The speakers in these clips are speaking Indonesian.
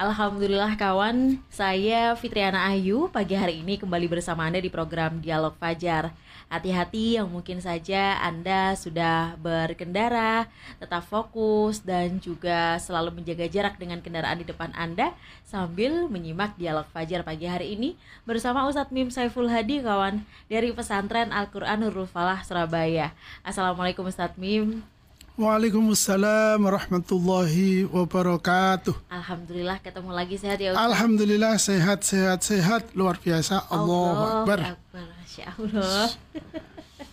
Alhamdulillah kawan, saya Fitriana Ayu pagi hari ini kembali bersama Anda di program Dialog Fajar. Hati-hati yang mungkin saja Anda sudah berkendara, tetap fokus dan juga selalu menjaga jarak dengan kendaraan di depan Anda sambil menyimak Dialog Fajar pagi hari ini bersama Ustadz Mim Saiful Hadi kawan dari pesantren Al-Quran Nurul Falah Surabaya. Assalamualaikum Ustadz Mim. Waalaikumsalam warahmatullahi wabarakatuh. Alhamdulillah ketemu lagi sehat ya Ustaz. Alhamdulillah sehat sehat sehat luar biasa. Allahu Akbar. Masya Allah.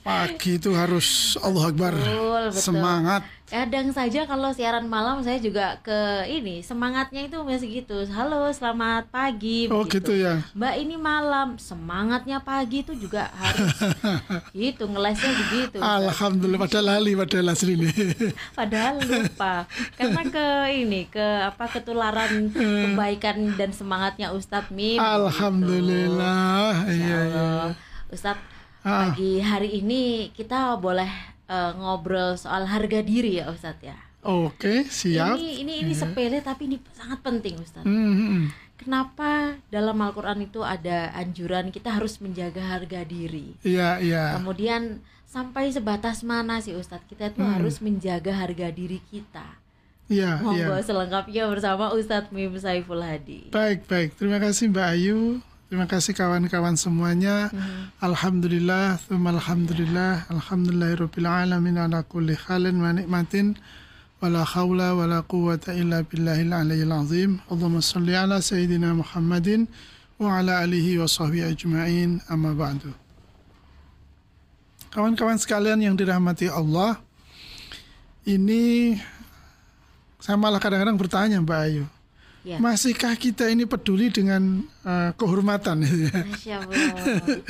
Pagi itu harus Allah Akbar. Betul, betul. Semangat. Kadang saja kalau siaran malam saya juga ke ini semangatnya itu masih gitu. Halo, selamat pagi. Oh begitu. gitu ya. Mbak ini malam, semangatnya pagi itu juga harus gitu ngelesnya begitu. Alhamdulillah padahal lali padahal asli ini. Padahal lupa karena ke ini ke apa ketularan kebaikan dan semangatnya Ustadz Mim. gitu. Alhamdulillah. Masya Iya iya. Allah. Ustadz Ah. pagi hari ini kita boleh eh, ngobrol soal harga diri ya Ustadz ya. Oke, siap. Ini ini ini sepele tapi ini sangat penting Ustadz. Hmm, hmm. Kenapa dalam Al-Quran itu ada anjuran kita harus menjaga harga diri? Iya iya. Kemudian sampai sebatas mana sih Ustadz kita itu harus menjaga harga diri kita? Iya iya. Monggo selengkapnya bersama Ustadz Mim Saiful Hadi. Baik, baik. Terima kasih Mbak Ayu. Terima kasih kawan-kawan semuanya. Alhamdulillah, thumma alhamdulillah, alhamdulillahirabbil alamin ala kulli halin wa nikmatin wala haula wala quwwata illa billahil aliyyil azim. Allahumma shalli ala sayyidina Muhammadin wa ala alihi wa sahbihi ajma'in. Amma ba'du. Kawan-kawan sekalian yang dirahmati Allah, ini saya malah kadang-kadang bertanya Mbak Ayu, Ya. Masihkah kita ini peduli dengan eh, kehormatan? Masya Allah.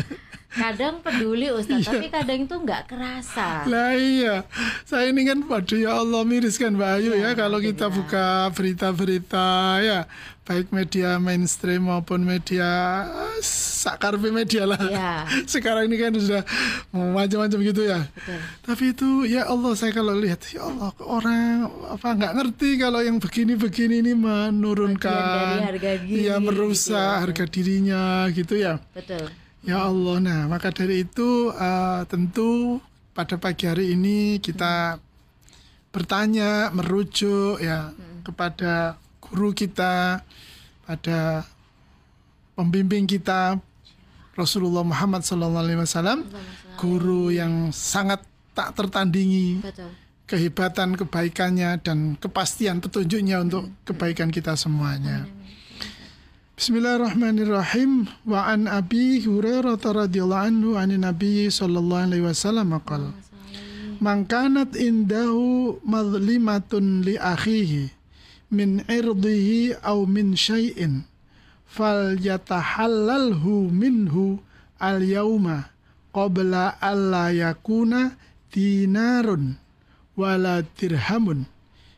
Kadang peduli Ustadz, tapi kadang itu nggak kerasa. lah iya, saya ini kan waduh ya Allah miris kan Mbak Ayu ya kalau kita buka berita-berita ya baik media mainstream maupun media eh, sakarpe media lah. Iya. Sekarang ini kan sudah macam-macam gitu ya. Betul. Tapi itu ya Allah saya kalau lihat ya Allah orang apa nggak ngerti kalau yang begini-begini ini menurunkan Bagian dari harga diri, ya merusak gitu ya. Harga dirinya gitu ya. Betul. Ya Allah, nah maka dari itu eh, tentu pada pagi hari ini kita bertanya, merujuk ya kepada guru kita, pada pembimbing kita Rasulullah Muhammad SAW, guru yang sangat tak tertandingi Betul. kehebatan kebaikannya dan kepastian petunjuknya untuk kebaikan kita semuanya. Bismillahirrahmanirrahim. Wa an Abi Hurairah radhiyallahu anhu an Nabi sallallahu alaihi wasallam qala Man kanat indahu madlimatun li akhihi min irdihi aw min syai'in fal yatahallalhu minhu al yauma qabla alla yakuna dinarun wala dirhamun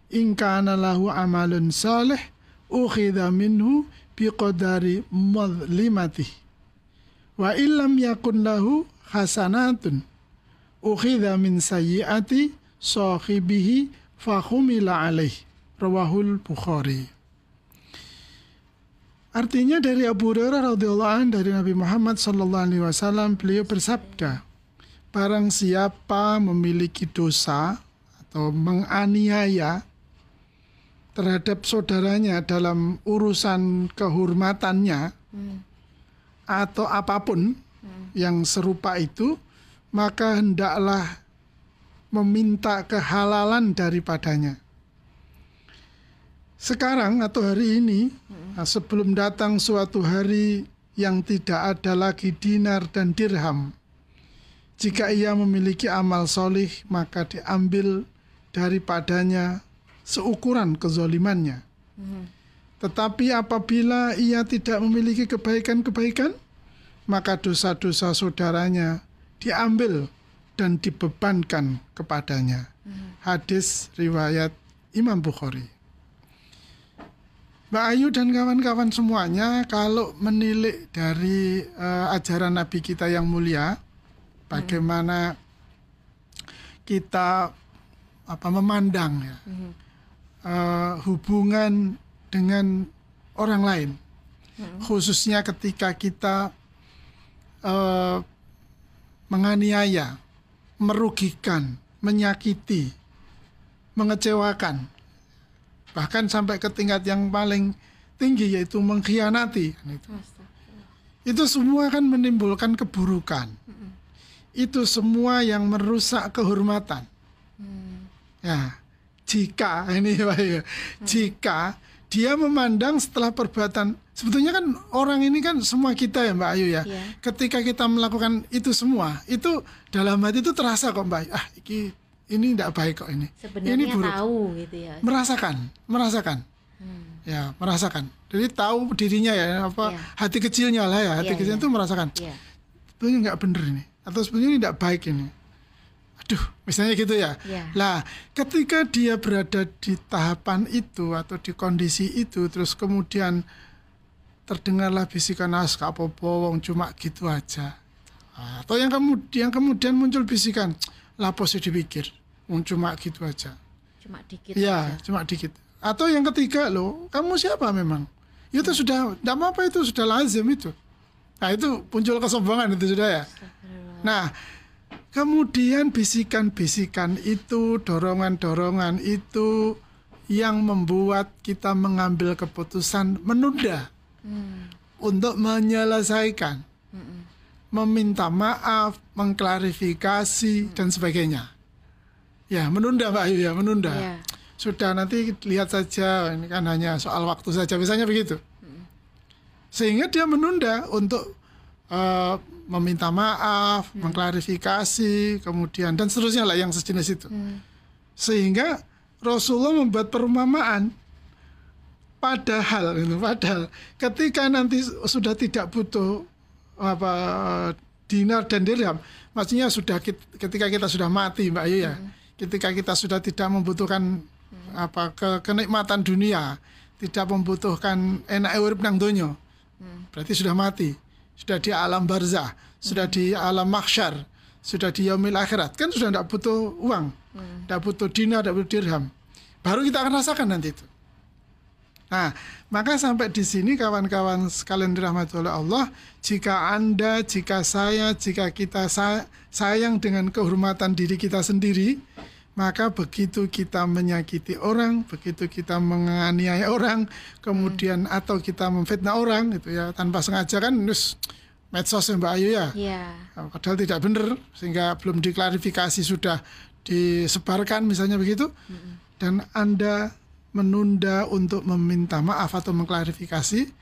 in kana lahu amalun salih ukhidha minhu biqadari madlimatih wa illam yakun lahu hasanatun. Ukhidha min sayyiati sahibihi fahumila alaih. Rawahul bukhari. Artinya dari Abu Hurairah radhiyallahu anhu dari Nabi Muhammad sallallahu alaihi wasallam beliau bersabda barang siapa memiliki dosa atau menganiaya terhadap saudaranya dalam urusan kehormatannya atau apa pun yang serupa itu, maka hendaklah meminta kehalalan daripadanya. Sekarang atau hari ini, nah, sebelum datang suatu hari yang tidak ada lagi dinar dan dirham, jika ia memiliki amal solih, maka diambil daripadanya seukuran kezolimannya. Tetapi apabila ia tidak memiliki kebaikan-kebaikan, maka dosa-dosa saudaranya diambil dan dibebankan kepadanya. Hadis riwayat Imam Bukhari. Mbak Ayu dan kawan-kawan semuanya kalau menilik dari uh, ajaran Nabi kita yang mulia, bagaimana kita apa memandang ya uh, hubungan dengan orang lain, khususnya ketika kita uh, menganiaya, merugikan, menyakiti, mengecewakan, bahkan sampai ke tingkat yang paling tinggi yaitu mengkhianati. Itu. itu semua kan menimbulkan keburukan. Itu semua yang merusak kehormatan. Hmm. Ya, jika ini Pak ya, jika dia memandang setelah perbuatan sebetulnya kan orang ini kan semua kita ya Mbak Ayu ya. Yeah. Ketika kita melakukan itu semua, itu dalam hati itu terasa kok Mbak. Ah, ini ini tidak baik kok ini. Sebenarnya ini buruk. tahu gitu ya. Merasakan, merasakan. Hmm. Ya, merasakan. Jadi tahu dirinya ya apa yeah. hati kecilnya lah ya, hati yeah, kecilnya yeah. itu merasakan. Yeah. Sebetulnya nggak bener ini atau sebetulnya ini tidak baik ini. Aduh, misalnya gitu ya. Yeah. Lah, ketika dia berada di tahapan itu atau di kondisi itu terus kemudian terdengarlah bisikan ah, apa wong cuma gitu aja. Atau yang kemudian kemudian muncul bisikan lapo sih dipikir cuma gitu aja cuma dikit ya aja. cuma dikit atau yang ketiga lo kamu siapa memang itu hmm. sudah tidak apa itu sudah lazim itu nah itu muncul kesombongan itu sudah ya nah kemudian bisikan-bisikan itu dorongan-dorongan itu yang membuat kita mengambil keputusan menunda hmm. untuk menyelesaikan meminta maaf, mengklarifikasi dan sebagainya. Ya, menunda Mbak Ayu ya, menunda. Ya. Sudah nanti lihat saja, ini kan hanya soal waktu saja, misalnya begitu. Sehingga dia menunda untuk uh, meminta maaf, hmm. mengklarifikasi, kemudian dan seterusnya lah yang sejenis itu. Hmm. Sehingga Rasulullah membuat perumpamaan padahal itu padahal ketika nanti sudah tidak butuh apa dinar dan dirham maksudnya sudah ketika kita sudah mati Mbak Ayu ya hmm. ketika kita sudah tidak membutuhkan hmm. apa ke kenikmatan dunia tidak membutuhkan enak urip nang donya hmm. berarti sudah mati sudah di alam barzah sudah hmm. di alam mahsyar sudah di yaumil akhirat kan sudah tidak butuh uang tidak hmm. butuh dinar tidak butuh dirham baru kita akan rasakan nanti itu Nah, maka sampai di sini kawan-kawan sekalian dirahmati oleh Allah, jika Anda, jika saya, jika kita sayang dengan kehormatan diri kita sendiri, maka begitu kita menyakiti orang, begitu kita menganiaya orang, kemudian hmm. atau kita memfitnah orang itu ya tanpa sengaja kan nus medsos ya Mbak Ayu ya. Yeah. Padahal tidak benar sehingga belum diklarifikasi sudah disebarkan misalnya begitu. Hmm. Dan Anda menunda untuk meminta maaf atau mengklarifikasi,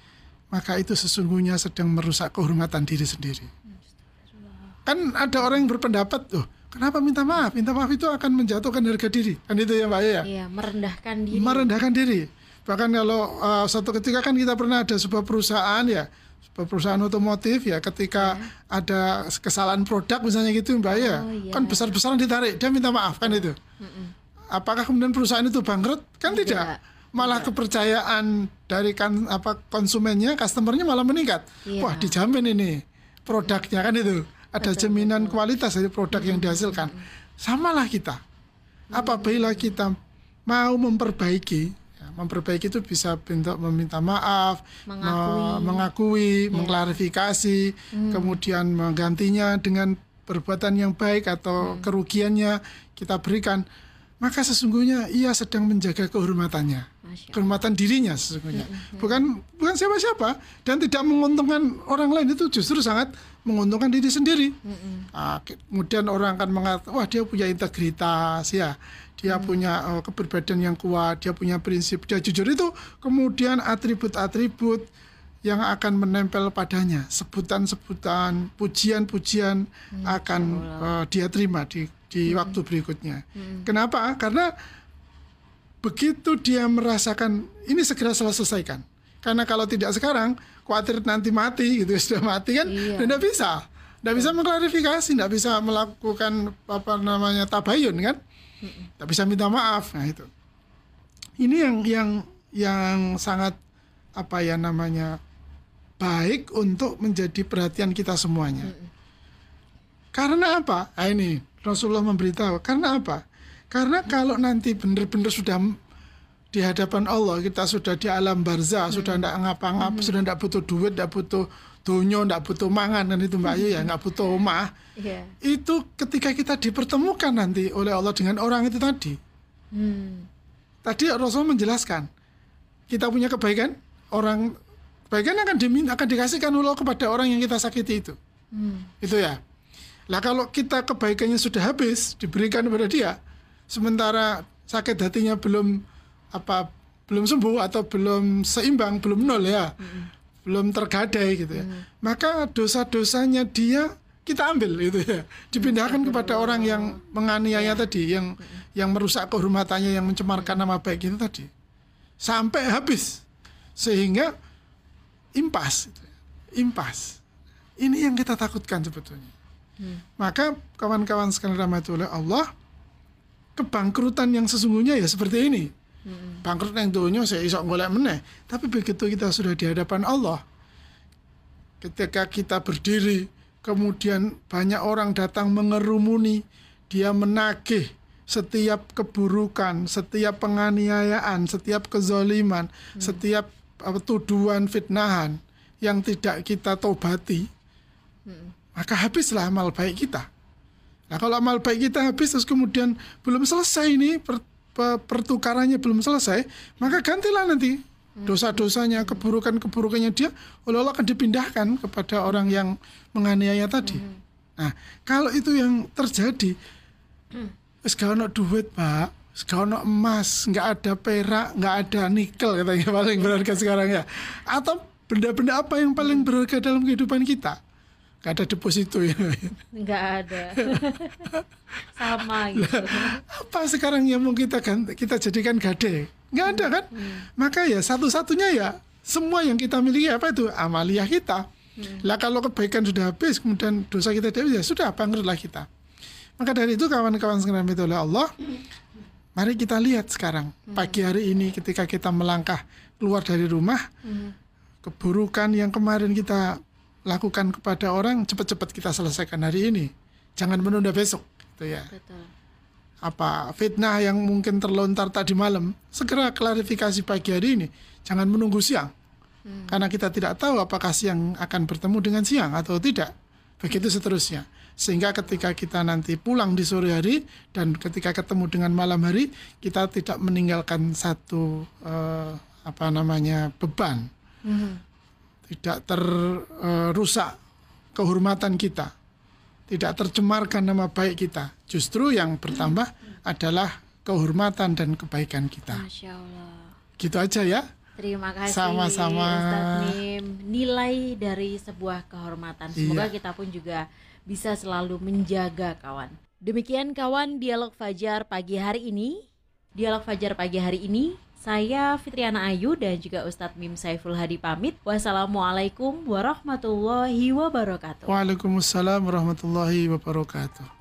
maka itu sesungguhnya sedang merusak kehormatan diri sendiri. Kan ada orang yang berpendapat, oh, kenapa minta maaf? Minta maaf itu akan menjatuhkan harga diri. Kan itu ya Mbak ya? Iya, merendahkan diri. Merendahkan diri. Bahkan kalau uh, satu ketika kan kita pernah ada sebuah perusahaan ya, sebuah perusahaan otomotif ya ketika ya. ada kesalahan produk misalnya gitu Mbak ya, oh, ya, kan besar-besaran ditarik, dia minta maaf kan itu. Mm -mm apakah kemudian perusahaan itu bangkrut? Kan tidak. tidak. Malah kepercayaan dari kan apa konsumennya, customernya malah meningkat. Iya. Wah, dijamin ini produknya kan itu. Ada jaminan kualitas dari produk yang dihasilkan. Samalah kita. Apabila kita mau memperbaiki, ya, memperbaiki itu bisa bentuk meminta maaf, mengakui, me mengakui yeah. mengklarifikasi, hmm. kemudian menggantinya dengan perbuatan yang baik atau hmm. kerugiannya kita berikan maka sesungguhnya ia sedang menjaga kehormatannya, kehormatan dirinya sesungguhnya. Bukan bukan siapa-siapa dan tidak menguntungkan orang lain itu justru sangat menguntungkan diri sendiri. Nah, kemudian orang akan mengatakan, wah dia punya integritas ya, dia mm. punya uh, keberbedaan yang kuat, dia punya prinsip, dia jujur itu. Kemudian atribut-atribut yang akan menempel padanya, sebutan-sebutan, pujian-pujian hmm, akan uh, dia terima di di hmm. waktu berikutnya. Hmm. Kenapa? Karena begitu dia merasakan ini segera selesaikan. Karena kalau tidak sekarang, khawatir nanti mati gitu sudah mati kan, iya. tidak bisa, tidak bisa mengklarifikasi, tidak bisa melakukan apa namanya tabayun kan, tidak bisa minta maaf. Nah itu, ini yang yang yang sangat apa ya namanya baik untuk menjadi perhatian kita semuanya. Karena apa? Nah, ini Rasulullah memberitahu. Karena apa? Karena kalau nanti benar-benar sudah di hadapan Allah kita sudah di alam barzah, sudah tidak ngapa-ngapa, sudah tidak butuh duit, tidak butuh dunyo, tidak butuh mangan dan itu Mbak Ayu ya, nggak butuh rumah. Iya. Itu ketika kita dipertemukan nanti oleh Allah dengan orang itu tadi. Hmm. Tadi Rasul menjelaskan kita punya kebaikan, orang kebaikan akan diminta akan dikasihkan Allah kepada orang yang kita sakiti itu. Hmm. Itu ya. Lah kalau kita kebaikannya sudah habis diberikan kepada dia, sementara sakit hatinya belum apa belum sembuh atau belum seimbang, belum nol ya. Belum tergadai gitu ya. Maka dosa-dosanya dia kita ambil itu ya. Dipindahkan kepada orang yang menganiaya tadi, yang yang merusak kehormatannya, yang mencemarkan nama baik itu tadi. Sampai habis. Sehingga impas gitu ya. Impas. Ini yang kita takutkan sebetulnya. Maka kawan-kawan sekalian rahmatullah Allah, kebangkrutan yang sesungguhnya ya seperti ini. Bangkrut yang dunia saya isok golek meneh. Tapi begitu kita sudah di hadapan Allah, ketika kita berdiri, kemudian banyak orang datang mengerumuni, dia menagih setiap keburukan, setiap penganiayaan, setiap kezoliman, setiap apa, tuduhan, fitnahan yang tidak kita tobati, maka habislah amal baik kita. Nah kalau amal baik kita habis terus kemudian belum selesai ini pertukarannya belum selesai, maka gantilah nanti dosa-dosanya, keburukan-keburukannya dia Allah akan dipindahkan kepada orang yang menganiaya tadi. Nah kalau itu yang terjadi, gak ono duit pak, ono emas, nggak ada perak, nggak ada nikel katanya paling berharga sekarang ya, atau benda-benda apa yang paling berharga dalam kehidupan kita? Gak ada deposito ya. Nggak ada. Sama gitu. apa sekarang yang mau kita ganti, kita jadikan gade? Nggak ada kan? Maka ya satu-satunya ya semua yang kita miliki apa itu amaliyah kita. Lah kalau kebaikan sudah habis, kemudian dosa kita habis, ya sudah bangkrutlah kita. Maka dari itu kawan-kawan sekalian itu oleh Allah, mari kita lihat sekarang pagi hari ini ketika kita melangkah keluar dari rumah, keburukan yang kemarin kita lakukan kepada orang cepat-cepat kita selesaikan hari ini. Jangan menunda besok, gitu ya. Betul. apa fitnah yang mungkin terlontar tadi malam segera klarifikasi pagi hari ini. Jangan menunggu siang. Karena kita tidak tahu apakah siang akan bertemu dengan siang atau tidak. Begitu seterusnya. Sehingga ketika kita nanti pulang di sore hari dan ketika ketemu dengan malam hari kita tidak meninggalkan satu eh, apa namanya beban tidak terrusak kehormatan kita tidak tercemarkan nama baik kita. Justru yang bertambah adalah kehormatan dan kebaikan kita. Masya Allah. Gitu aja ya. Terima kasih Sama-sama. Nilai dari sebuah kehormatan. Semoga Iya. kita pun juga bisa selalu menjaga kawan. Demikian kawan dialog Fajar pagi hari ini. Dialog Fajar pagi hari ini saya Fitriana Ayu dan juga Ustadz Mim Saiful Hadi pamit. Wassalamualaikum warahmatullahi wabarakatuh. Waalaikumsalam warahmatullahi wabarakatuh.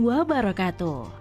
wabarakatuh.